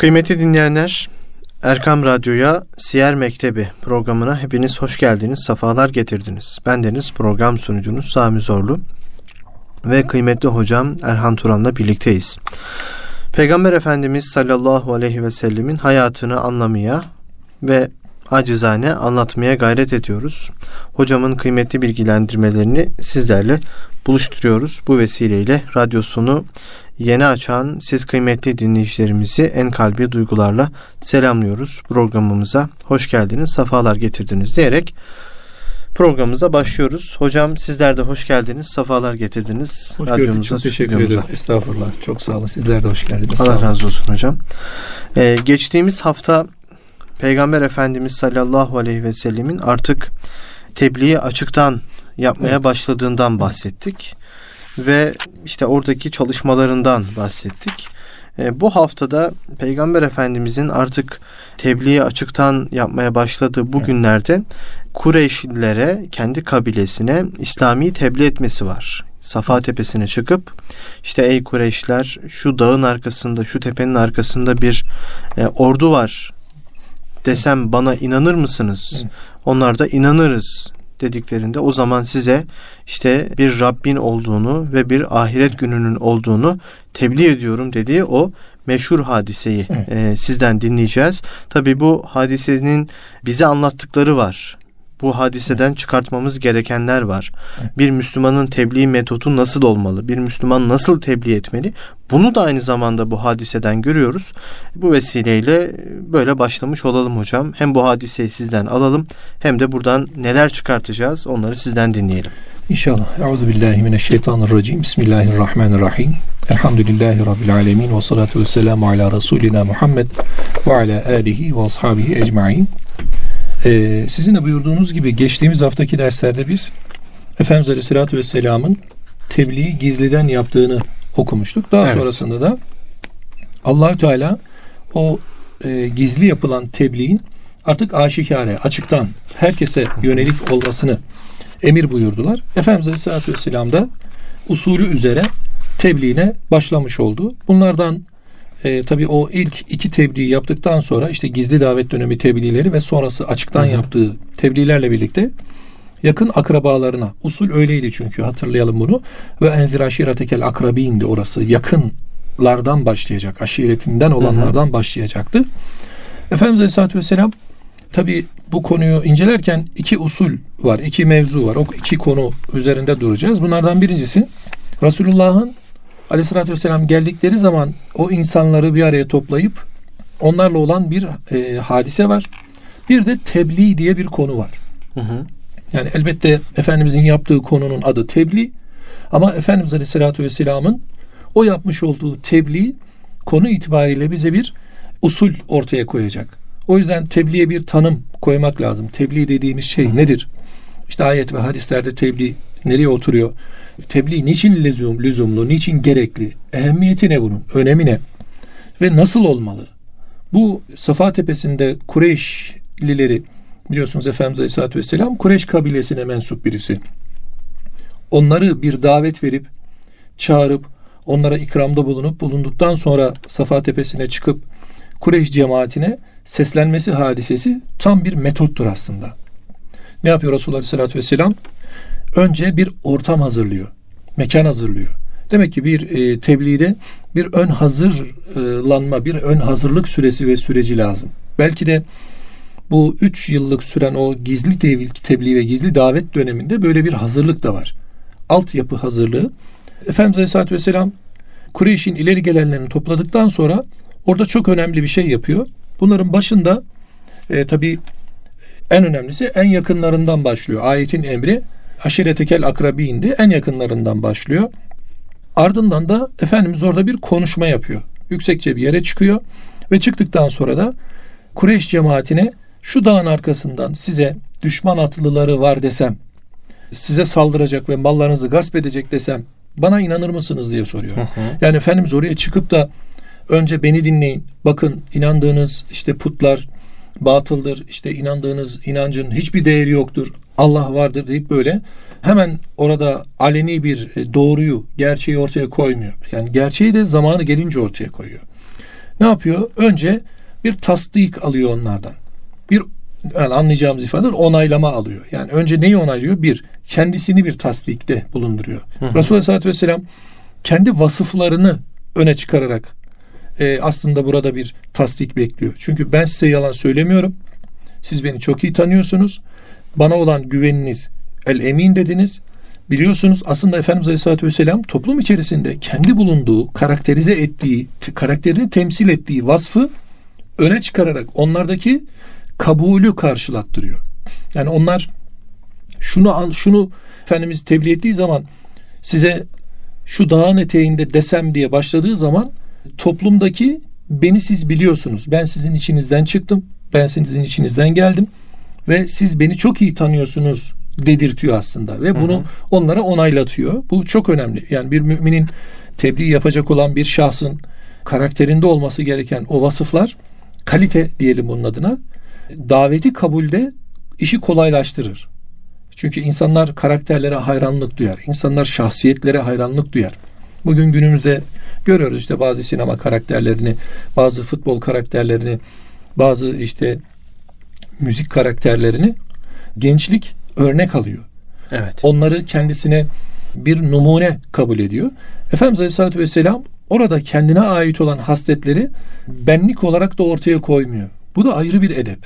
Kıymetli dinleyenler, Erkam Radyo'ya Siyer Mektebi programına hepiniz hoş geldiniz, sefalar getirdiniz. Ben deniz program sunucunuz Sami Zorlu ve kıymetli hocam Erhan Turan'la birlikteyiz. Peygamber Efendimiz sallallahu aleyhi ve sellemin hayatını anlamaya ve acizane anlatmaya gayret ediyoruz. Hocamın kıymetli bilgilendirmelerini sizlerle buluşturuyoruz. Bu vesileyle radyosunu yeni açan siz kıymetli dinleyicilerimizi en kalbi duygularla selamlıyoruz. Programımıza hoş geldiniz, safalar getirdiniz diyerek programımıza başlıyoruz. Hocam sizler de hoş geldiniz, safalar getirdiniz. Hoş gördük, çok teşekkür ederim. Estağfurullah, çok sağ olun. Sizler de hoş geldiniz. Allah razı olsun hocam. Ee, geçtiğimiz hafta Peygamber Efendimiz sallallahu aleyhi ve sellemin artık tebliği açıktan yapmaya evet. başladığından bahsettik. Ve işte oradaki çalışmalarından bahsettik. E, bu haftada Peygamber Efendimizin artık tebliği açıktan yapmaya başladığı bu günlerde Kureyşlilere, kendi kabilesine İslami tebliğ etmesi var. Safa tepesine çıkıp işte ey Kureyşler şu dağın arkasında, şu tepenin arkasında bir e, ordu var desem bana inanır mısınız? Onlar da inanırız dediklerinde o zaman size işte bir Rabbin olduğunu ve bir ahiret gününün olduğunu tebliğ ediyorum dediği o meşhur hadiseyi evet. e, sizden dinleyeceğiz. Tabi bu hadisenin bize anlattıkları var bu hadiseden çıkartmamız gerekenler var. Bir Müslümanın tebliğ metodu nasıl olmalı? Bir Müslüman nasıl tebliğ etmeli? Bunu da aynı zamanda bu hadiseden görüyoruz. Bu vesileyle böyle başlamış olalım hocam. Hem bu hadiseyi sizden alalım hem de buradan neler çıkartacağız onları sizden dinleyelim. İnşallah. Euzu billahi mineşşeytanirracim. Bismillahirrahmanirrahim. Elhamdülillahi rabbil alamin ve salatu vesselamu ala rasulina Muhammed ve ala alihi ve ashabihi ecmaîn. Ee, sizin de buyurduğunuz gibi geçtiğimiz haftaki derslerde biz Efendimiz Aleyhisselatü Vesselam'ın tebliği gizliden yaptığını okumuştuk. Daha evet. sonrasında da Allahü Teala o e, gizli yapılan tebliğin artık aşikare, açıktan herkese yönelik olmasını emir buyurdular. Efendimiz Aleyhisselatü Vesselam da usulü üzere tebliğine başlamış oldu. Bunlardan e, tabii o ilk iki tebliği yaptıktan sonra işte gizli davet dönemi tebliğleri ve sonrası açıktan Hı-hı. yaptığı tebliğlerle birlikte yakın akrabalarına usul öyleydi çünkü hatırlayalım bunu ve enzir aşiretekel akrabindi orası yakınlardan başlayacak aşiretinden olanlardan Hı-hı. başlayacaktı. Efendimiz Aleyhisselatü Vesselam tabi bu konuyu incelerken iki usul var, iki mevzu var. O iki konu üzerinde duracağız. Bunlardan birincisi Resulullah'ın Aleyhisselatü Vesselam geldikleri zaman o insanları bir araya toplayıp onlarla olan bir e, hadise var. Bir de tebliğ diye bir konu var. Hı hı. Yani elbette Efendimizin yaptığı konunun adı tebliğ. Ama Efendimiz Aleyhisselatü Vesselam'ın o yapmış olduğu tebliğ konu itibariyle bize bir usul ortaya koyacak. O yüzden tebliğe bir tanım koymak lazım. Tebliğ dediğimiz şey nedir? İşte ayet ve hadislerde tebliğ nereye oturuyor? Tebliğ niçin lüzum, lüzumlu, niçin gerekli? Ehemmiyeti ne bunun? Önemi ne? Ve nasıl olmalı? Bu Safa Tepesi'nde Kureyşlileri biliyorsunuz Efendimiz Aleyhisselatü Vesselam Kureyş kabilesine mensup birisi. Onları bir davet verip çağırıp onlara ikramda bulunup bulunduktan sonra Safa Tepesi'ne çıkıp Kureyş cemaatine seslenmesi hadisesi tam bir metottur aslında. Ne yapıyor Resulullah Aleyhisselatü Vesselam? Önce bir ortam hazırlıyor. Mekan hazırlıyor. Demek ki bir e, tebliğde bir ön hazırlanma, bir ön hazırlık süresi ve süreci lazım. Belki de bu üç yıllık süren o gizli tebliğ ve gizli davet döneminde böyle bir hazırlık da var. Altyapı hazırlığı. Efendimiz Aleyhisselatü Vesselam Kureyş'in ileri gelenlerini topladıktan sonra orada çok önemli bir şey yapıyor. Bunların başında e, tabi en önemlisi en yakınlarından başlıyor. Ayetin emri aşiretekel akrabiyindi. En yakınlarından başlıyor. Ardından da Efendimiz orada bir konuşma yapıyor. Yüksekçe bir yere çıkıyor ve çıktıktan sonra da Kureyş cemaatine şu dağın arkasından size düşman atlıları var desem, size saldıracak ve mallarınızı gasp edecek desem bana inanır mısınız diye soruyor. Hı hı. Yani Efendimiz oraya çıkıp da önce beni dinleyin. Bakın inandığınız işte putlar batıldır. İşte inandığınız inancın hiçbir değeri yoktur. Allah vardır deyip böyle hemen orada aleni bir e, doğruyu, gerçeği ortaya koymuyor. Yani gerçeği de zamanı gelince ortaya koyuyor. ne yapıyor? Önce bir tasdik alıyor onlardan. Bir yani anlayacağımız ifade onaylama alıyor. Yani önce neyi onaylıyor? Bir, kendisini bir tasdikte bulunduruyor. Resulullah Aleyhisselatü Vesselam kendi vasıflarını öne çıkararak e, aslında burada bir tasdik bekliyor. Çünkü ben size yalan söylemiyorum. Siz beni çok iyi tanıyorsunuz. Bana olan güveniniz el emin dediniz. Biliyorsunuz aslında Efendimiz Aleyhisselatü Vesselam toplum içerisinde kendi bulunduğu, karakterize ettiği, karakterini temsil ettiği vasfı öne çıkararak onlardaki kabulü karşılattırıyor. Yani onlar şunu şunu Efendimiz tebliğ ettiği zaman size şu dağın eteğinde desem diye başladığı zaman toplumdaki beni siz biliyorsunuz. Ben sizin içinizden çıktım. Ben sizin içinizden geldim ve siz beni çok iyi tanıyorsunuz dedirtiyor aslında ve bunu hı hı. onlara onaylatıyor. Bu çok önemli. Yani bir müminin tebliğ yapacak olan bir şahsın karakterinde olması gereken o vasıflar kalite diyelim bunun adına daveti kabulde işi kolaylaştırır. Çünkü insanlar karakterlere hayranlık duyar. İnsanlar şahsiyetlere hayranlık duyar. Bugün günümüzde görüyoruz işte bazı sinema karakterlerini, bazı futbol karakterlerini, bazı işte müzik karakterlerini gençlik örnek alıyor. Evet. Onları kendisine bir numune kabul ediyor. Efendimiz Aleyhisselatü Vesselam orada kendine ait olan hasletleri benlik olarak da ortaya koymuyor. Bu da ayrı bir edep.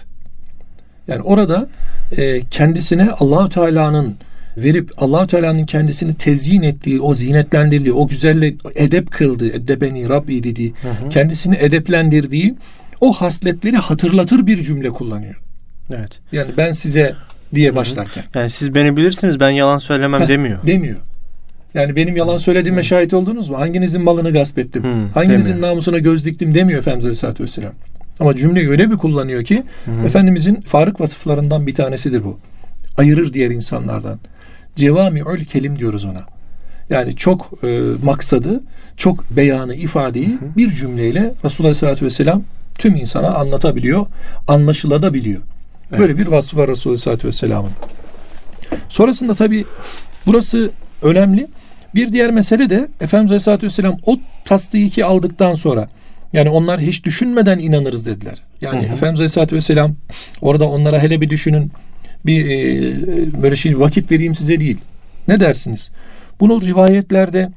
Yani orada e, kendisine Allahu Teala'nın verip Allahu Teala'nın kendisini tezyin ettiği, o zinetlendirdiği, o güzelle edep kıldığı, edebeni Rabbi dediği, hı hı. kendisini edeplendirdiği o hasletleri hatırlatır bir cümle kullanıyor. Evet. Yani ben size diye başlarken. Yani siz beni bilirsiniz ben yalan söylemem Heh, demiyor. Demiyor. Yani benim yalan söylediğime hmm. şahit oldunuz mu? Hanginizin malını gasp ettim? Hmm, Hanginizin demiyor. namusuna göz diktim demiyor Efendimiz Aleyhisselatü Vesselam. Ama cümleyi öyle bir kullanıyor ki hmm. Efendimizin farık vasıflarından bir tanesidir bu. Ayırır diğer insanlardan. Cevami'ül kelim diyoruz ona. Yani çok e, maksadı, çok beyanı, ifadeyi hı bir cümleyle Resulullah Aleyhisselatü Vesselam tüm insana anlatabiliyor, anlaşılabiliyor. Evet. Böyle bir vasfı var Resulullah Aleyhisselatü Vesselam'ın. Sonrasında tabi burası önemli. Bir diğer mesele de Efendimiz Aleyhisselatü Vesselam o tasdiki aldıktan sonra yani onlar hiç düşünmeden inanırız dediler. Yani hı hı. Efendimiz Aleyhisselatü Vesselam orada onlara hele bir düşünün bir e, böyle şey vakit vereyim size değil. Ne dersiniz? Bunu rivayetlerde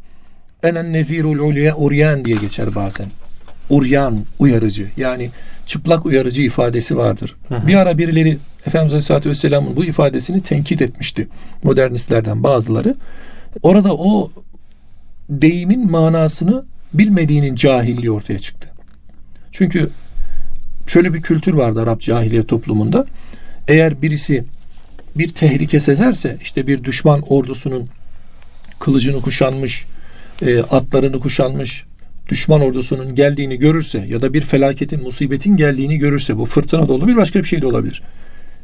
enen nezirul uryan diye geçer bazen. Uryan, uyarıcı. Yani çıplak uyarıcı ifadesi vardır. Hı hı. Bir ara birileri Efendimiz Aleyhisselatü Vesselam'ın bu ifadesini tenkit etmişti. Modernistlerden bazıları. Orada o deyimin manasını bilmediğinin cahilliği ortaya çıktı. Çünkü şöyle bir kültür vardı Arap cahiliye toplumunda. Eğer birisi bir tehlike sezerse işte bir düşman ordusunun kılıcını kuşanmış, e, atlarını kuşanmış, düşman ordusunun geldiğini görürse ya da bir felaketin, musibetin geldiğini görürse bu fırtına dolu bir başka bir şey de olabilir.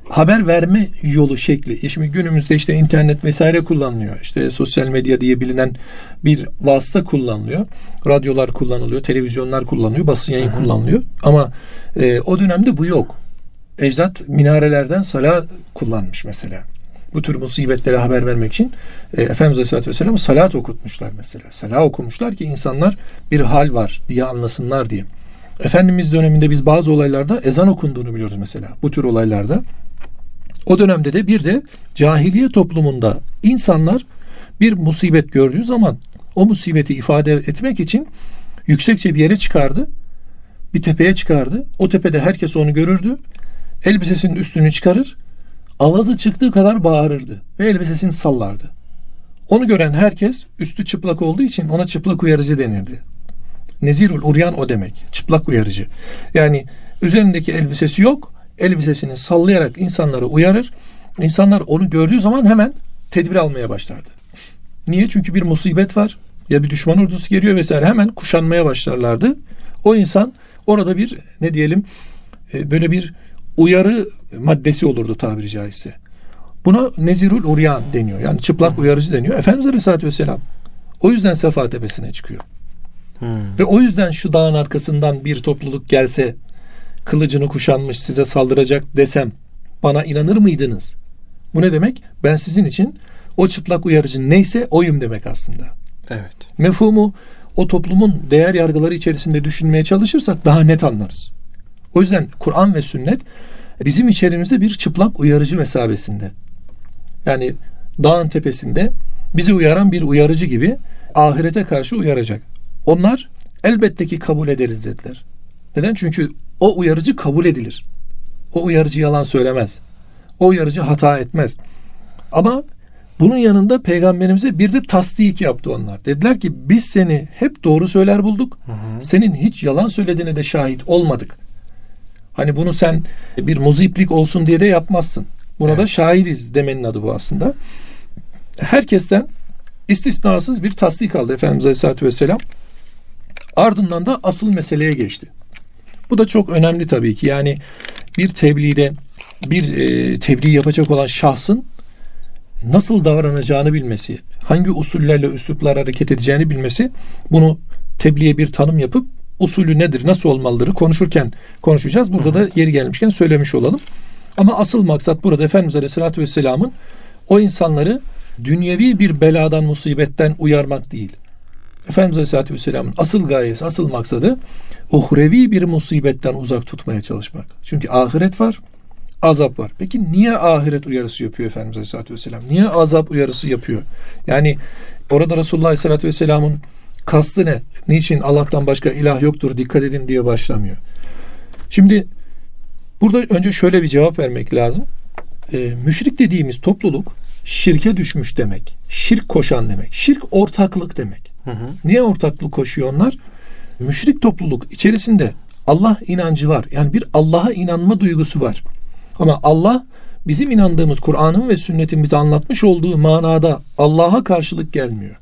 Haber verme yolu şekli. Şimdi günümüzde işte internet vesaire kullanılıyor. İşte sosyal medya diye bilinen bir vasıta kullanılıyor. Radyolar kullanılıyor, televizyonlar kullanılıyor, basın yayın kullanılıyor. Ama e, o dönemde bu yok. Ecdat minarelerden sala kullanmış mesela bu tür musibetlere haber vermek için e, Efendimiz Aleyhisselatü Vesselam'ı salat okutmuşlar mesela. Salat okumuşlar ki insanlar bir hal var diye anlasınlar diye. Efendimiz döneminde biz bazı olaylarda ezan okunduğunu biliyoruz mesela. Bu tür olaylarda. O dönemde de bir de cahiliye toplumunda insanlar bir musibet gördüğü zaman o musibeti ifade etmek için yüksekçe bir yere çıkardı. Bir tepeye çıkardı. O tepede herkes onu görürdü. Elbisesinin üstünü çıkarır avazı çıktığı kadar bağırırdı ve elbisesini sallardı. Onu gören herkes üstü çıplak olduğu için ona çıplak uyarıcı denirdi. Nezirul uryan o demek. Çıplak uyarıcı. Yani üzerindeki elbisesi yok. Elbisesini sallayarak insanları uyarır. İnsanlar onu gördüğü zaman hemen tedbir almaya başlardı. Niye? Çünkü bir musibet var. Ya bir düşman ordusu geliyor vesaire. Hemen kuşanmaya başlarlardı. O insan orada bir ne diyelim e, böyle bir uyarı maddesi olurdu tabiri caizse. Buna nezirul uryan deniyor. Yani çıplak uyarıcı deniyor. Efendimiz Aleyhisselatü Vesselam o yüzden Sefa Tepesi'ne çıkıyor. Hmm. Ve o yüzden şu dağın arkasından bir topluluk gelse kılıcını kuşanmış size saldıracak desem bana inanır mıydınız? Bu ne demek? Ben sizin için o çıplak uyarıcı neyse oyum demek aslında. Evet. Mefhumu o toplumun değer yargıları içerisinde düşünmeye çalışırsak daha net anlarız. O yüzden Kur'an ve sünnet bizim içerimizde bir çıplak uyarıcı mesabesinde. Yani dağın tepesinde bizi uyaran bir uyarıcı gibi ahirete karşı uyaracak. Onlar elbette ki kabul ederiz dediler. Neden? Çünkü o uyarıcı kabul edilir. O uyarıcı yalan söylemez. O uyarıcı hata etmez. Ama bunun yanında peygamberimize bir de tasdik yaptı onlar. Dediler ki biz seni hep doğru söyler bulduk. Hı hı. Senin hiç yalan söylediğine de şahit olmadık. Hani bunu sen bir muziplik olsun diye de yapmazsın. Buna evet. da şahidiz demenin adı bu aslında. Herkesten istisnasız bir tasdik aldı Efendimiz Aleyhisselatü Vesselam. Ardından da asıl meseleye geçti. Bu da çok önemli tabii ki. Yani bir tebliğde bir e, tebliğ yapacak olan şahsın nasıl davranacağını bilmesi, hangi usullerle üsluplar hareket edeceğini bilmesi, bunu tebliğe bir tanım yapıp usulü nedir, nasıl olmalıdır konuşurken konuşacağız. Burada da yeri gelmişken söylemiş olalım. Ama asıl maksat burada Efendimiz Aleyhisselatü Vesselam'ın o insanları dünyevi bir beladan, musibetten uyarmak değil. Efendimiz Aleyhisselatü Vesselam'ın asıl gayesi, asıl maksadı uhrevi bir musibetten uzak tutmaya çalışmak. Çünkü ahiret var, azap var. Peki niye ahiret uyarısı yapıyor Efendimiz Aleyhisselatü Vesselam? Niye azap uyarısı yapıyor? Yani orada Resulullah Aleyhisselatü Vesselam'ın kastı ne? Niçin Allah'tan başka ilah yoktur dikkat edin diye başlamıyor. Şimdi burada önce şöyle bir cevap vermek lazım. Ee, müşrik dediğimiz topluluk şirke düşmüş demek. Şirk koşan demek. Şirk ortaklık demek. Hı hı. Niye ortaklık koşuyor onlar? Müşrik topluluk içerisinde Allah inancı var. Yani bir Allah'a inanma duygusu var. Ama Allah bizim inandığımız Kur'an'ın ve sünnetin bize anlatmış olduğu manada Allah'a karşılık gelmiyor.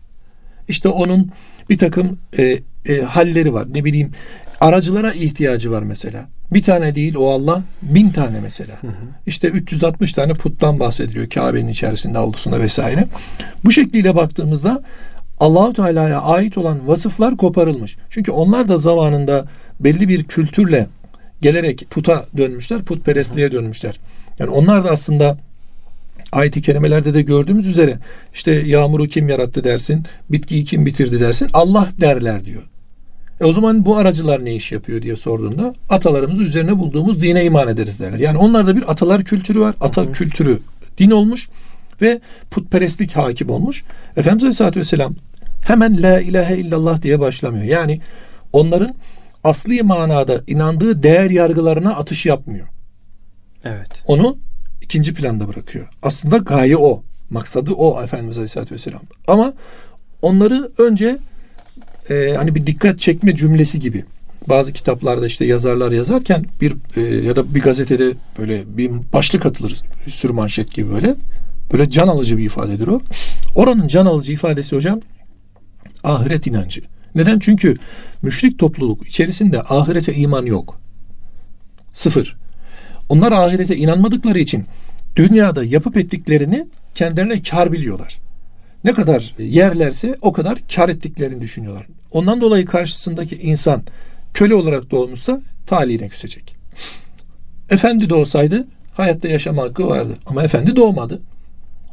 İşte onun bir takım e, e, halleri var. Ne bileyim aracılara ihtiyacı var mesela. Bir tane değil o Allah bin tane mesela. Hı hı. İşte 360 tane puttan bahsediliyor Kabe'nin içerisinde avlusunda vesaire. Bu şekliyle baktığımızda Allahu Teala'ya ait olan vasıflar koparılmış. Çünkü onlar da zamanında belli bir kültürle gelerek puta dönmüşler, putperestliğe dönmüşler. Yani onlar da aslında ayet-i kerimelerde de gördüğümüz üzere işte yağmuru kim yarattı dersin, bitkiyi kim bitirdi dersin, Allah derler diyor. E o zaman bu aracılar ne iş yapıyor diye sorduğunda atalarımız üzerine bulduğumuz dine iman ederiz derler. Yani onlarda bir atalar kültürü var. Ata hı hı. kültürü din olmuş ve putperestlik hakim olmuş. Efendimiz Aleyhisselatü Vesselam hemen la ilahe illallah diye başlamıyor. Yani onların asli manada inandığı değer yargılarına atış yapmıyor. Evet. Onu ikinci planda bırakıyor. Aslında gaye o. Maksadı o Efendimiz Aleyhisselatü Vesselam. Ama onları önce e, hani bir dikkat çekme cümlesi gibi bazı kitaplarda işte yazarlar yazarken bir e, ya da bir gazetede böyle bir başlık atılır sür manşet gibi böyle böyle can alıcı bir ifadedir o. Oranın can alıcı ifadesi hocam ahiret inancı. Neden? Çünkü müşrik topluluk içerisinde ahirete iman yok. Sıfır. Onlar ahirete inanmadıkları için dünyada yapıp ettiklerini kendilerine kar biliyorlar. Ne kadar yerlerse o kadar kar ettiklerini düşünüyorlar. Ondan dolayı karşısındaki insan köle olarak doğmuşsa talihine küsecek. Efendi doğsaydı hayatta yaşama hakkı vardı. Ama efendi doğmadı.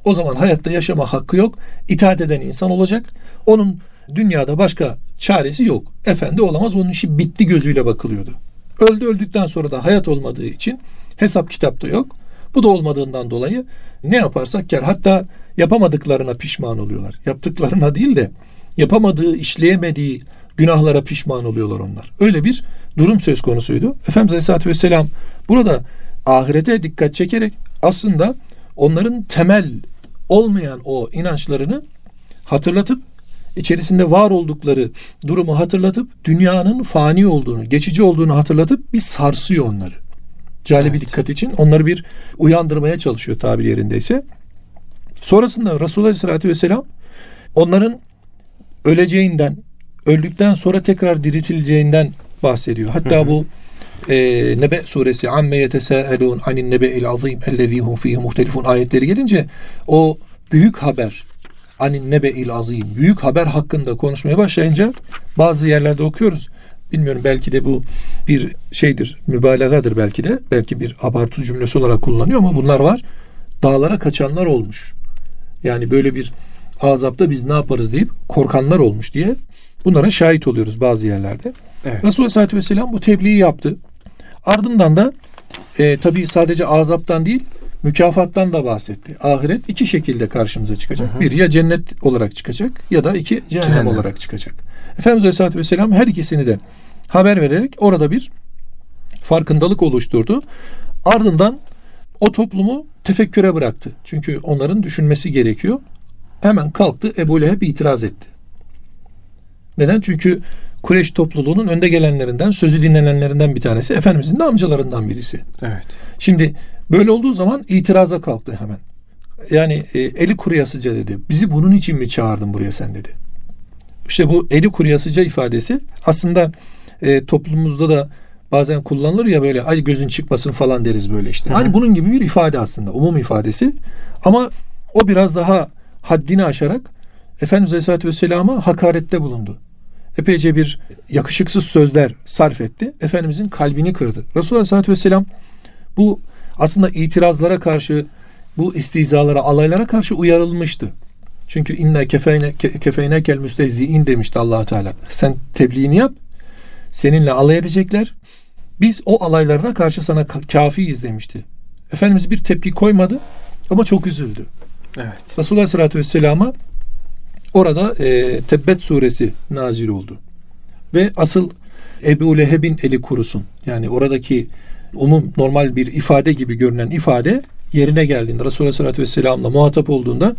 O zaman hayatta yaşama hakkı yok. İtaat eden insan olacak. Onun dünyada başka çaresi yok. Efendi olamaz. Onun işi bitti gözüyle bakılıyordu. Öldü öldükten sonra da hayat olmadığı için hesap kitapta yok. Bu da olmadığından dolayı ne yaparsak kar. Hatta yapamadıklarına pişman oluyorlar. Yaptıklarına değil de yapamadığı, işleyemediği günahlara pişman oluyorlar onlar. Öyle bir durum söz konusuydu. Efendimiz Aleyhisselatü Vesselam burada ahirete dikkat çekerek aslında onların temel olmayan o inançlarını hatırlatıp içerisinde var oldukları durumu hatırlatıp dünyanın fani olduğunu, geçici olduğunu hatırlatıp bir sarsıyor onları. Cale evet. dikkat için onları bir uyandırmaya çalışıyor tabir yerindeyse. Sonrasında Resulullah Aleyhisselatü Vesselam onların öleceğinden, öldükten sonra tekrar diriltileceğinden bahsediyor. Hatta bu e, Nebe suresi amme yetesâelûn anin nebe'il azîm ellezî hum fîhî muhtelifun ayetleri gelince o büyük haber anin nebe'il azîm büyük haber hakkında konuşmaya başlayınca bazı yerlerde okuyoruz. Bilmiyorum belki de bu bir şeydir, mübalağadır belki de. Belki bir abartı cümlesi olarak kullanıyor ama bunlar var. Dağlara kaçanlar olmuş. Yani böyle bir azapta biz ne yaparız deyip korkanlar olmuş diye Bunlara şahit oluyoruz bazı yerlerde. Evet. Resulullah Aleyhisselatü Vesselam bu tebliği yaptı. Ardından da e, tabii sadece azaptan değil mükafattan da bahsetti. Ahiret iki şekilde karşımıza çıkacak. Hı hı. Bir ya cennet olarak çıkacak ya da iki cehennem, Cehennem. olarak çıkacak. Efendimiz Aleyhisselatü Vesselam her ikisini de haber vererek orada bir farkındalık oluşturdu. Ardından o toplumu tefekküre bıraktı. Çünkü onların düşünmesi gerekiyor. Hemen kalktı Ebu Leheb itiraz etti. Neden? Çünkü Kureyş topluluğunun önde gelenlerinden, sözü dinlenenlerinden bir tanesi. Efendimizin de amcalarından birisi. Evet. Şimdi böyle olduğu zaman itiraza kalktı hemen. Yani e, eli kuruyasıca dedi. Bizi bunun için mi çağırdın buraya sen dedi. İşte bu eli kuruyasıca ifadesi aslında e, toplumumuzda da bazen kullanılır ya böyle ay gözün çıkmasın falan deriz böyle işte. Hani bunun gibi bir ifade aslında umum ifadesi. Ama o biraz daha haddini aşarak Efendimiz Aleyhisselatü Vesselam'a hakarette bulundu. Epeyce bir yakışıksız sözler sarf etti. Efendimizin kalbini kırdı. Resulullah Aleyhisselatü Vesselam bu aslında itirazlara karşı bu istihzalara, alaylara karşı uyarılmıştı. Çünkü inna kefeyne kefeyne kel müstehziin demişti Allah Teala. Sen tebliğini yap. Seninle alay edecekler. Biz o alaylarına karşı sana ka- kafiyiz demişti. Efendimiz bir tepki koymadı ama çok üzüldü. Evet. Resulullah Aleyhisselatü Vesselam'a orada e, Tebbet suresi nazil oldu. Ve asıl Ebu Leheb'in eli kurusun. Yani oradaki umum normal bir ifade gibi görünen ifade yerine geldiğinde Resulullah Aleyhisselatü Vesselam'la muhatap olduğunda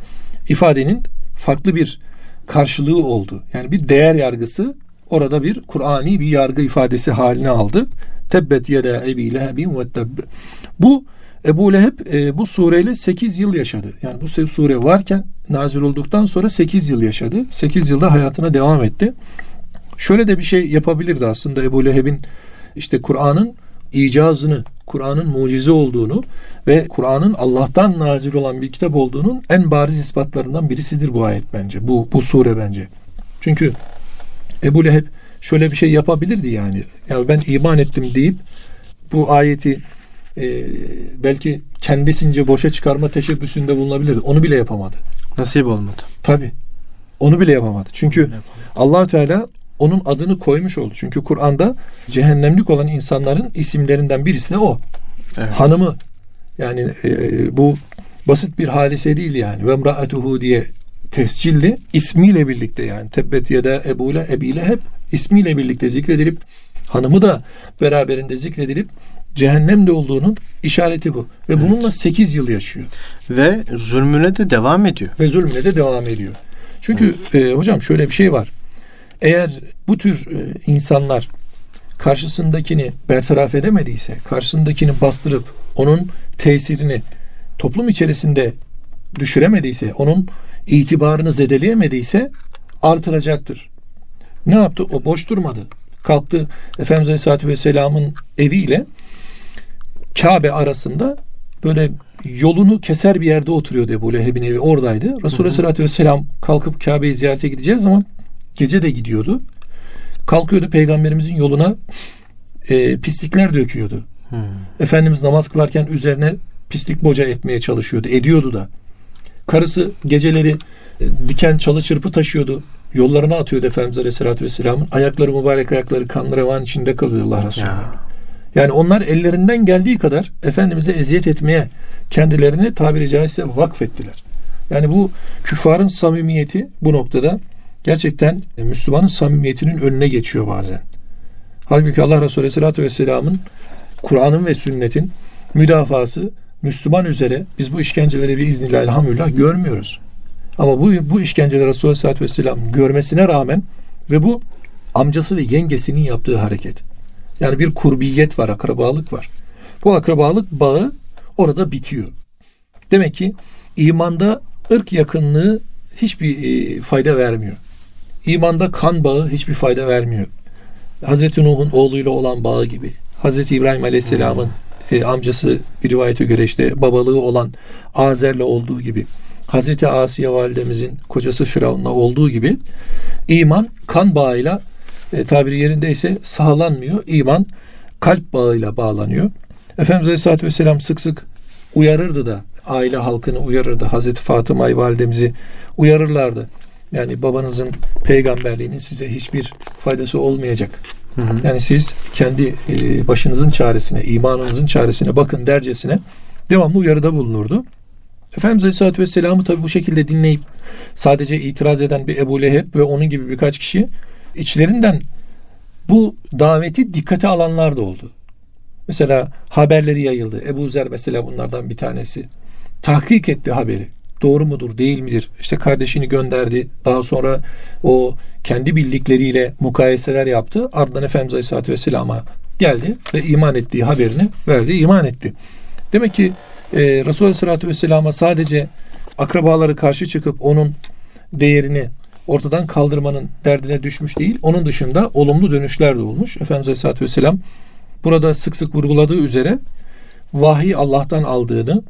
ifadenin farklı bir karşılığı oldu. Yani bir değer yargısı orada bir Kur'ani bir yargı ifadesi haline aldı. Tebbet yeda ebi lehebin ve tebb. Bu Ebu Leheb e, bu sureyle 8 yıl yaşadı. Yani bu sure varken nazil olduktan sonra 8 yıl yaşadı. 8 yılda hayatına devam etti. Şöyle de bir şey yapabilirdi aslında Ebu Leheb'in işte Kur'an'ın icazını, Kur'an'ın mucize olduğunu ve Kur'an'ın Allah'tan nazil olan bir kitap olduğunun en bariz ispatlarından birisidir bu ayet bence. Bu, bu sure bence. Çünkü Ebu Leheb şöyle bir şey yapabilirdi yani. Ya ben iman ettim deyip bu ayeti e, belki kendisince boşa çıkarma teşebbüsünde bulunabilirdi. Onu bile yapamadı. Nasip olmadı. Tabi. Onu bile yapamadı. Çünkü allah Teala onun adını koymuş oldu. Çünkü Kur'an'da cehennemlik olan insanların isimlerinden birisi de o. Evet. Hanımı. Yani e, bu basit bir hadise değil yani. Ve emra'atuhu diye tescilli ismiyle birlikte yani tebbet ya da ebule ebile hep ismiyle birlikte zikredilip hanımı da beraberinde zikredilip cehennemde olduğunun işareti bu. Ve bununla 8 yıl yaşıyor. Ve zulmüne de devam ediyor. Ve zulmüne de devam ediyor. Çünkü e, hocam şöyle bir şey var. Eğer bu tür e, insanlar karşısındakini bertaraf edemediyse, karşısındakini bastırıp onun tesirini toplum içerisinde düşüremediyse, onun itibarını zedeleyemediyse artıracaktır. Ne yaptı? O boş durmadı. Kalktı Efendimiz Aleyhisselatü Vesselam'ın eviyle Kabe arasında böyle yolunu keser bir yerde oturuyordu Ebu Leheb'in evi oradaydı. Resulullah Aleyhisselatü Vesselam kalkıp Kabe'yi ziyarete gideceği zaman gece de gidiyordu. Kalkıyordu peygamberimizin yoluna e, pislikler döküyordu. Hmm. Efendimiz namaz kılarken üzerine pislik boca etmeye çalışıyordu. Ediyordu da. Karısı geceleri e, diken çalı çırpı taşıyordu. Yollarına atıyordu Efendimiz Aleyhisselatü Vesselam'ın. Ayakları mübarek ayakları kan revan içinde kalıyor Allah Resulü. Ya. Yani onlar ellerinden geldiği kadar Efendimiz'e eziyet etmeye kendilerini tabiri caizse vakfettiler. Yani bu küffarın samimiyeti bu noktada gerçekten e, Müslümanın samimiyetinin önüne geçiyor bazen. Halbuki Allah Resulü Aleyhisselatü Vesselam'ın Kur'an'ın ve sünnetin müdafası Müslüman üzere biz bu işkenceleri bir iznillah elhamdülillah görmüyoruz. Ama bu, bu işkenceleri Resulullah Aleyhisselatü Vesselam görmesine rağmen ve bu amcası ve yengesinin yaptığı hareket. Yani bir kurbiyet var, akrabalık var. Bu akrabalık bağı orada bitiyor. Demek ki imanda ırk yakınlığı hiçbir e, fayda vermiyor. İmanda kan bağı hiçbir fayda vermiyor. Hazreti Nuh'un oğluyla olan bağı gibi. Hazreti İbrahim Aleyhisselam'ın e, amcası bir rivayete göre işte babalığı olan Azer'le olduğu gibi. Hazreti Asiye validemizin kocası Firavun'la olduğu gibi iman kan bağıyla e, tabiri yerindeyse sağlanmıyor. İman kalp bağıyla bağlanıyor. Efendimiz Aleyhisselatü Vesselam sık sık uyarırdı da aile halkını uyarırdı. Hazreti Fatıma validemizi uyarırlardı. Yani babanızın peygamberliğinin size hiçbir faydası olmayacak. Hı hı. Yani siz kendi e, başınızın çaresine, imanınızın çaresine bakın dercesine devamlı uyarıda bulunurdu. Efendimiz Aleyhisselatü Vesselam'ı tabi bu şekilde dinleyip sadece itiraz eden bir Ebu Leheb ve onun gibi birkaç kişi içlerinden bu daveti dikkate alanlar da oldu. Mesela haberleri yayıldı. Ebu Zer mesela bunlardan bir tanesi. Tahkik etti haberi. Doğru mudur, değil midir? İşte kardeşini gönderdi. Daha sonra o kendi bildikleriyle mukayeseler yaptı. Ardından Efendimiz Aleyhisselatü Vesselam'a geldi ve iman ettiği haberini verdi, iman etti. Demek ki e, Resulullah Aleyhisselatü Vesselam'a sadece akrabaları karşı çıkıp onun değerini ortadan kaldırmanın derdine düşmüş değil. Onun dışında olumlu dönüşler de olmuş. Efendimiz Aleyhisselatü Vesselam burada sık sık vurguladığı üzere vahiy Allah'tan aldığını,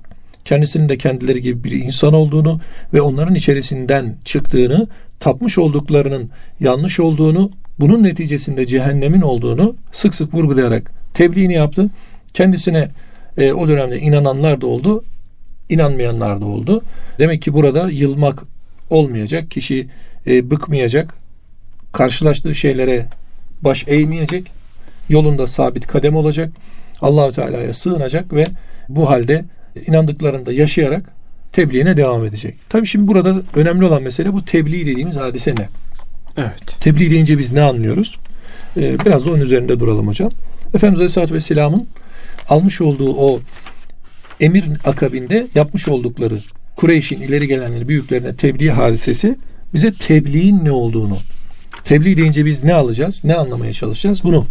kendisinin de kendileri gibi bir insan olduğunu ve onların içerisinden çıktığını, tapmış olduklarının yanlış olduğunu, bunun neticesinde cehennemin olduğunu sık sık vurgulayarak tebliğini yaptı. Kendisine e, o dönemde inananlar da oldu, inanmayanlar da oldu. Demek ki burada yılmak olmayacak, kişi e, bıkmayacak, karşılaştığı şeylere baş eğmeyecek, yolunda sabit kadem olacak, Allahü Teala'ya sığınacak ve bu halde inandıklarında yaşayarak tebliğine devam edecek. Tabi şimdi burada önemli olan mesele bu tebliğ dediğimiz hadise ne? Evet. Tebliğ deyince biz ne anlıyoruz? Ee, biraz da onun üzerinde duralım hocam. Efendimiz Aleyhisselatü Vesselam'ın almış olduğu o emir akabinde yapmış oldukları Kureyş'in ileri gelenleri büyüklerine tebliğ hadisesi bize tebliğin ne olduğunu tebliğ deyince biz ne alacağız? Ne anlamaya çalışacağız? Bunu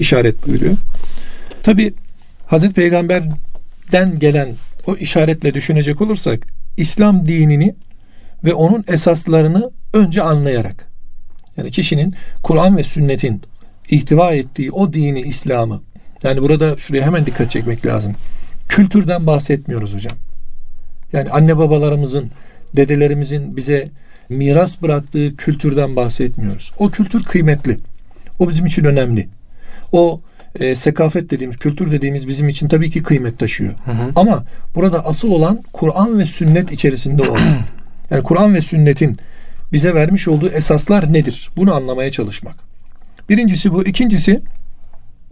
işaret buyuruyor. Tabi Hazreti Peygamber'den gelen o işaretle düşünecek olursak İslam dinini ve onun esaslarını önce anlayarak yani kişinin Kur'an ve sünnetin ihtiva ettiği o dini İslam'ı yani burada şuraya hemen dikkat çekmek lazım. Kültürden bahsetmiyoruz hocam. Yani anne babalarımızın, dedelerimizin bize miras bıraktığı kültürden bahsetmiyoruz. O kültür kıymetli. O bizim için önemli. O e, sekafet dediğimiz, kültür dediğimiz bizim için tabii ki kıymet taşıyor. Hı hı. Ama burada asıl olan Kur'an ve sünnet içerisinde olan. yani Kur'an ve sünnetin bize vermiş olduğu esaslar nedir? Bunu anlamaya çalışmak. Birincisi bu. İkincisi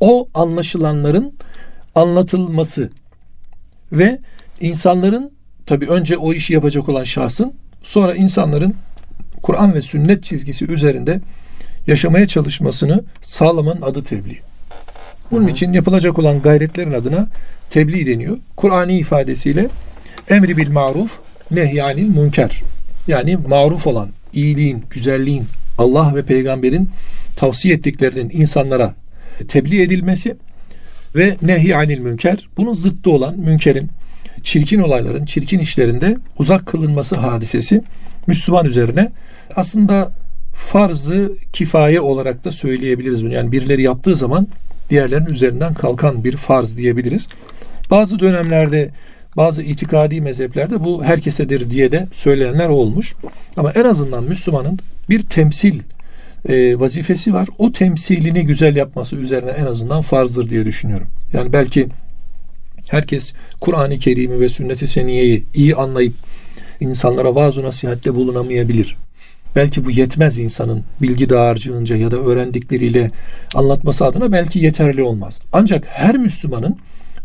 o anlaşılanların anlatılması ve insanların tabii önce o işi yapacak olan şahsın sonra insanların Kur'an ve sünnet çizgisi üzerinde yaşamaya çalışmasını sağlamanın adı tebliğ. Bunun Hı-hı. için yapılacak olan gayretlerin adına tebliğ deniyor. Kur'ani ifadesiyle emri bil maruf nehyanil münker. Yani maruf olan, iyiliğin, güzelliğin, Allah ve peygamberin tavsiye ettiklerinin insanlara tebliğ edilmesi ve nehy anil münker bunun zıttı olan münkerin çirkin olayların, çirkin işlerinde uzak kılınması hadisesi Müslüman üzerine aslında farzı kifaye olarak da söyleyebiliriz bunu. Yani birileri yaptığı zaman diğerlerinin üzerinden kalkan bir farz diyebiliriz. Bazı dönemlerde bazı itikadi mezheplerde bu herkesedir diye de söyleyenler olmuş. Ama en azından Müslümanın bir temsil e, vazifesi var. O temsilini güzel yapması üzerine en azından farzdır diye düşünüyorum. Yani belki herkes Kur'an-ı Kerim'i ve sünnet-i seniyeyi iyi anlayıp insanlara vaaz nasihatte bulunamayabilir. Belki bu yetmez insanın bilgi dağarcığınca ya da öğrendikleriyle anlatması adına belki yeterli olmaz. Ancak her Müslümanın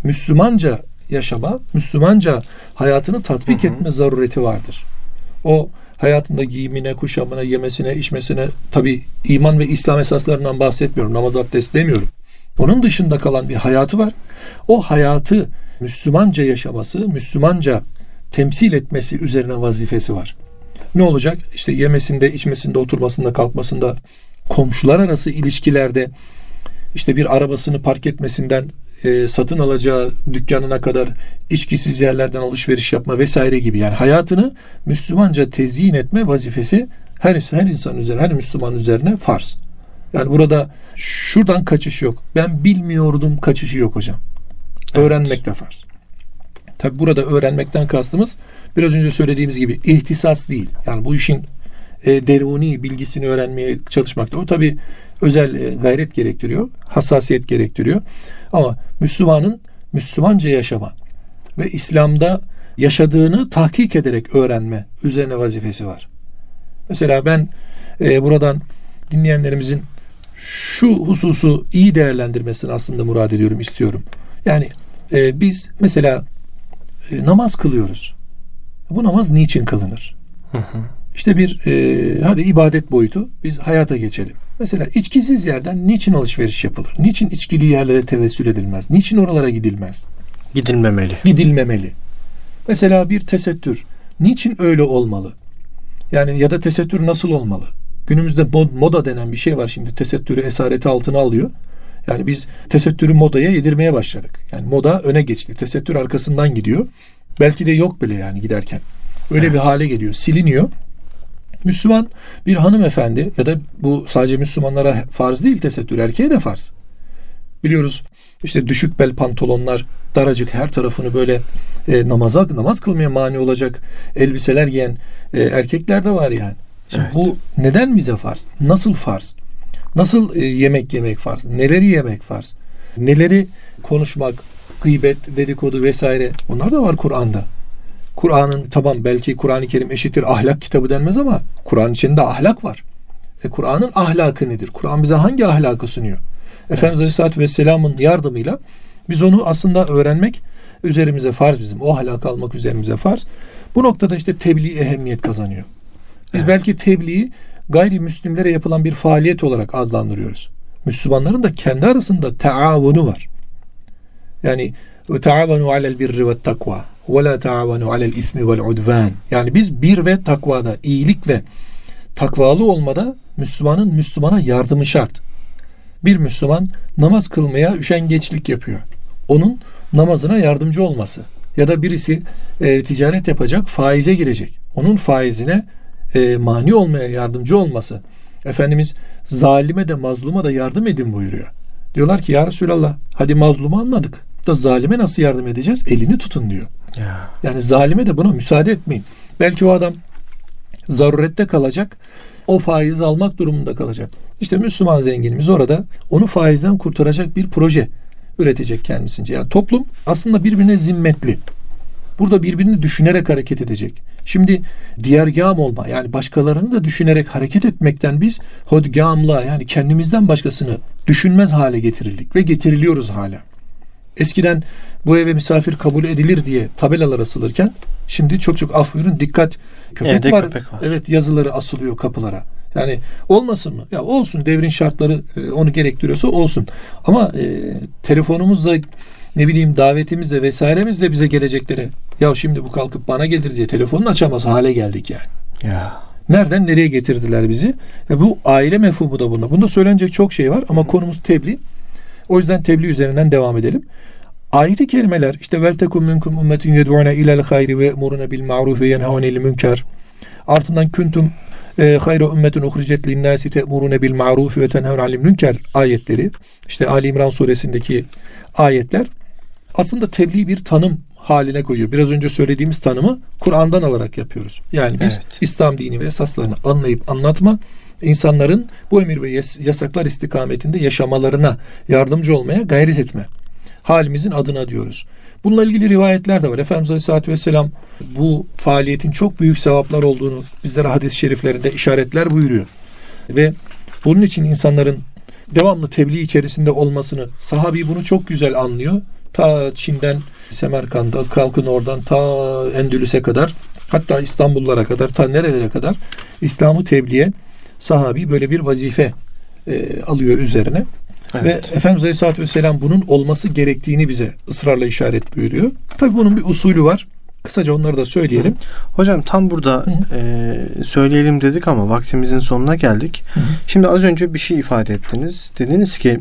Müslümanca yaşama, Müslümanca hayatını tatbik hı hı. etme zarureti vardır. O hayatında giyimine, kuşamına, yemesine, içmesine tabi iman ve İslam esaslarından bahsetmiyorum. Namaz abdest demiyorum. Onun dışında kalan bir hayatı var. O hayatı Müslümanca yaşaması, Müslümanca temsil etmesi üzerine vazifesi var. Ne olacak? İşte yemesinde, içmesinde, oturmasında, kalkmasında, komşular arası ilişkilerde işte bir arabasını park etmesinden e, satın alacağı dükkanına kadar içkisiz yerlerden alışveriş yapma vesaire gibi yani hayatını Müslümanca tezyin etme vazifesi her, her insan üzerine, her Müslüman üzerine farz. Yani burada şuradan kaçış yok. Ben bilmiyordum kaçışı yok hocam. Evet. Öğrenmek de farz. Tabi burada öğrenmekten kastımız biraz önce söylediğimiz gibi ihtisas değil. Yani bu işin e, deruni bilgisini öğrenmeye çalışmakta. O tabi özel e, gayret gerektiriyor. Hassasiyet gerektiriyor. Ama Müslümanın Müslümanca yaşama ve İslam'da yaşadığını tahkik ederek öğrenme üzerine vazifesi var. Mesela ben e, buradan dinleyenlerimizin şu hususu iyi değerlendirmesini aslında murad ediyorum, istiyorum. Yani e, biz mesela e, namaz kılıyoruz. Bu namaz niçin kılınır? Hı hı. İşte bir e, hadi ibadet boyutu biz hayata geçelim. Mesela içkisiz yerden niçin alışveriş yapılır? Niçin içkili yerlere tevessül edilmez? Niçin oralara gidilmez? Gidilmemeli. Gidilmemeli. Mesela bir tesettür. Niçin öyle olmalı? Yani ya da tesettür nasıl olmalı? Günümüzde mod, moda denen bir şey var şimdi. Tesettürü esareti altına alıyor. Yani biz tesettürü modaya yedirmeye başladık. Yani moda öne geçti. Tesettür arkasından gidiyor. Belki de yok bile yani giderken. Öyle evet. bir hale geliyor. Siliniyor. Müslüman bir hanımefendi ya da bu sadece Müslümanlara farz değil tesettür erkeğe de farz. Biliyoruz işte düşük bel pantolonlar, daracık her tarafını böyle e, namaza namaz kılmaya mani olacak elbiseler giyen e, erkekler de var yani. Şimdi evet. Bu neden bize farz? Nasıl farz? Nasıl e, yemek yemek farz? Neleri yemek farz? Neleri konuşmak, gıybet, dedikodu vesaire bunlar da var Kur'an'da. Kur'an'ın tamam belki Kur'an-ı Kerim eşittir ahlak kitabı denmez ama Kur'an içinde ahlak var. E, Kur'an'ın ahlakı nedir? Kur'an bize hangi ahlakı sunuyor? Evet. Efendimiz Aleyhisselatü Vesselam'ın yardımıyla biz onu aslında öğrenmek üzerimize farz bizim. O ahlakı almak üzerimize farz. Bu noktada işte tebliğ ehemmiyet kazanıyor. Biz evet. belki tebliği gayrimüslimlere yapılan bir faaliyet olarak adlandırıyoruz. Müslümanların da kendi arasında taavunu var. Yani ve taavunu alel birri ve takva ve la taavunu alel ismi vel udvan. Yani biz bir ve takvada, iyilik ve takvalı olmada Müslümanın Müslümana yardımı şart. Bir Müslüman namaz kılmaya üşengeçlik yapıyor. Onun namazına yardımcı olması ya da birisi e, ticaret yapacak, faize girecek. Onun faizine e, mani olmaya yardımcı olması. Efendimiz zalime de mazluma da yardım edin buyuruyor. Diyorlar ki ya Resulallah hadi mazlumu anladık. Da zalime nasıl yardım edeceğiz? Elini tutun diyor. Ya. Yani zalime de buna müsaade etmeyin. Belki o adam zarurette kalacak. O faiz almak durumunda kalacak. İşte Müslüman zenginimiz orada onu faizden kurtaracak bir proje üretecek kendisince. Yani toplum aslında birbirine zimmetli. Burada birbirini düşünerek hareket edecek. Şimdi diğergam olma yani başkalarını da düşünerek hareket etmekten biz hodgamla yani kendimizden başkasını düşünmez hale getirildik ve getiriliyoruz hala. Eskiden bu eve misafir kabul edilir diye tabelalar asılırken şimdi çok çok af buyurun dikkat köpek Evde var. köpek var. Evet yazıları asılıyor kapılara. Yani olmasın mı? Ya olsun devrin şartları e, onu gerektiriyorsa olsun. Ama e, telefonumuzla ne bileyim davetimizle vesairemizle bize gelecekleri ya şimdi bu kalkıp bana gelir diye telefonunu açamaz hale geldik yani. Ya. Nereden nereye getirdiler bizi? Ve bu aile mefhumu da bunda. Bunda söylenecek çok şey var ama konumuz tebliğ. O yüzden tebliğ üzerinden devam edelim. Ayet-i kerimeler işte vel tekum minkum ummetun yed'una ila'l hayri ve yemuruna bil ma'ruf ve yenhaunil münker. Ardından kuntum e, hayra ümmetun uhricet linnâsi te'murune bil ma'ruf ve tenhevne anil münker ayetleri. İşte Ali İmran suresindeki ayetler aslında tebliğ bir tanım haline koyuyor. Biraz önce söylediğimiz tanımı Kur'an'dan alarak yapıyoruz. Yani biz evet. İslam dini ve esaslarını anlayıp anlatma, insanların bu emir ve yasaklar istikametinde yaşamalarına yardımcı olmaya gayret etme. Halimizin adına diyoruz. Bununla ilgili rivayetler de var. Efendimiz Aleyhisselatü Vesselam bu faaliyetin çok büyük sevaplar olduğunu bizlere hadis-i şeriflerinde işaretler buyuruyor. Ve bunun için insanların devamlı tebliğ içerisinde olmasını sahabi bunu çok güzel anlıyor. Ta Çin'den Semerkand'a kalkın oradan ta Endülüs'e kadar hatta İstanbullara kadar ta nerelere kadar İslam'ı tebliğe sahabi böyle bir vazife e, alıyor üzerine. Evet. Ve Efendimiz Aleyhisselatü Vesselam bunun olması gerektiğini bize ısrarla işaret buyuruyor. Tabi bunun bir usulü var. Kısaca onları da söyleyelim. Hocam tam burada e, söyleyelim dedik ama vaktimizin sonuna geldik. Hı-hı. Şimdi az önce bir şey ifade ettiniz. Dediniz ki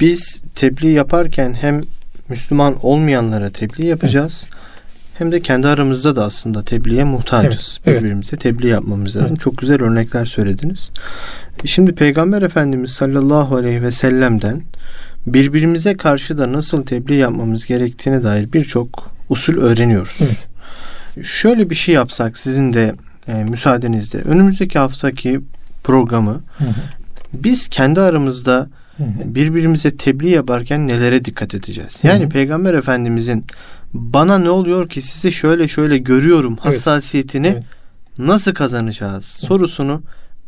biz tebliğ yaparken hem Müslüman olmayanlara tebliğ yapacağız. Evet. Hem de kendi aramızda da aslında tebliğe muhtacız. Evet, Birbirimize evet. tebliğ yapmamız lazım. Evet. Çok güzel örnekler söylediniz. Şimdi Peygamber Efendimiz sallallahu aleyhi ve sellem'den birbirimize karşı da nasıl tebliğ yapmamız gerektiğine dair birçok usul öğreniyoruz. Evet. Şöyle bir şey yapsak sizin de e, müsaadenizle önümüzdeki haftaki programı hı hı. biz kendi aramızda birbirimize tebliğ yaparken nelere dikkat edeceğiz? Yani hı hı. Peygamber Efendimizin bana ne oluyor ki sizi şöyle şöyle görüyorum hassasiyetini evet. nasıl kazanacağız sorusunu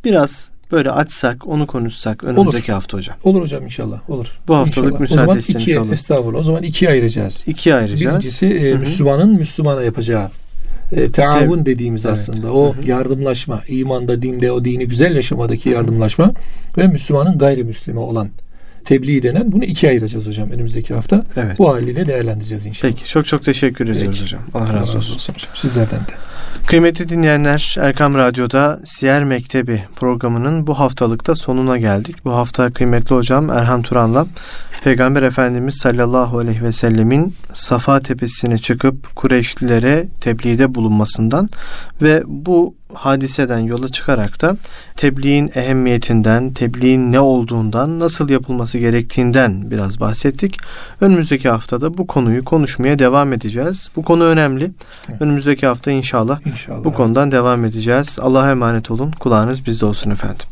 biraz böyle açsak, onu konuşsak önümüzdeki Olur. hafta hocam. Olur hocam inşallah. Olur. Bu haftalık İnşallah. müsaade O zaman istemiş ikiye, olalım. estağfurullah. O zaman ikiye ayıracağız. İkiye ayıracağız. Birincisi e, Hı hı. Müslümanın Müslümana yapacağı e, taavun Tabii. dediğimiz Evet. aslında o Hı hı. yardımlaşma, imanda, dinde o dini güzel yaşamadaki yardımlaşma ve Müslümanın gayrimüslime olan tebliğ denen bunu ikiye ayıracağız hocam önümüzdeki hafta. Evet. Bu haliyle değerlendireceğiz inşallah. Peki çok çok teşekkür ediyoruz Peki. hocam. Allah razı olsun. hocam. Sizlerden de. Kıymetli dinleyenler Erkam Radyo'da Siyer Mektebi programının bu haftalıkta sonuna geldik. Bu hafta kıymetli hocam Erhan Turan'la Peygamber Efendimiz sallallahu aleyhi ve sellemin Safa tepesine çıkıp Kureyşlilere tebliğde bulunmasından ve bu hadiseden yola çıkarak da tebliğin ehemmiyetinden, tebliğin ne olduğundan, nasıl yapılması gerektiğinden biraz bahsettik. Önümüzdeki haftada bu konuyu konuşmaya devam edeceğiz. Bu konu önemli. Önümüzdeki hafta inşallah İnşallah. bu konudan devam edeceğiz. Allah'a emanet olun. Kulağınız bizde olsun efendim.